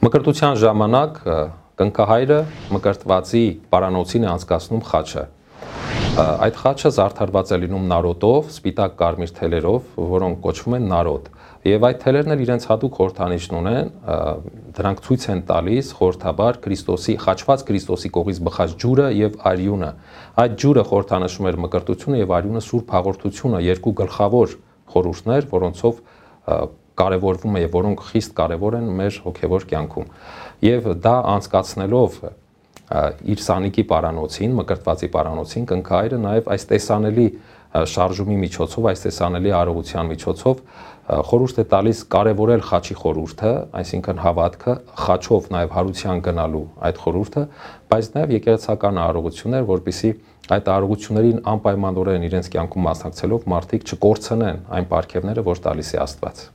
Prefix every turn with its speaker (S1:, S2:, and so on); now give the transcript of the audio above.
S1: Մկրտության ժամանակ կնքահայրը մկրտվածի պարանոցին է անցկացնում խաչը։ Այդ խաչը զարդարված է լինում նարոտով, սպիտակ կարմիր թելերով, որոնք կոչվում են նարոտ։ Եվ այդ թելերն էլ իրենց հատուկ խորհրդանիշն ունեն, դրանք ցույց են տալիս խորթաբար Քրիստոսի խաչված Քրիստոսի կողից բխած ջուրը եւ արյունը։ Այդ ջուրը խորհրդանշում էր մկրտությունը եւ արյունը սուրբ հաղորդությունը, երկու գլխավոր խորհուրդներ, որոնցով կարևորվում է եւ որոնք խիստ կարևոր են մեր հոգեվոր կյանքում։ Եվ դա անցկացնելով իր սանիկի պարանոցին, մկրտվածի պարանոցին կնքայրը նաեւ այս տեսանելի շարժումի միջոցով, այս տեսանելի արարողության միջոցով խորհուրդ է տալիս կարևորել խաչի խորհուրդը, այսինքն հավատքը, խաչով նաեւ հարության գնալու այդ խորհուրդը, բայց նաեւ եկեղեցական արարողություններ, որբիսի այդ արարողություններին անպայմանորեն իրենց կյանքում մասնակցելով մարդիկ չկորցնեն այն ապարքևները, որ տալիս է Աստված։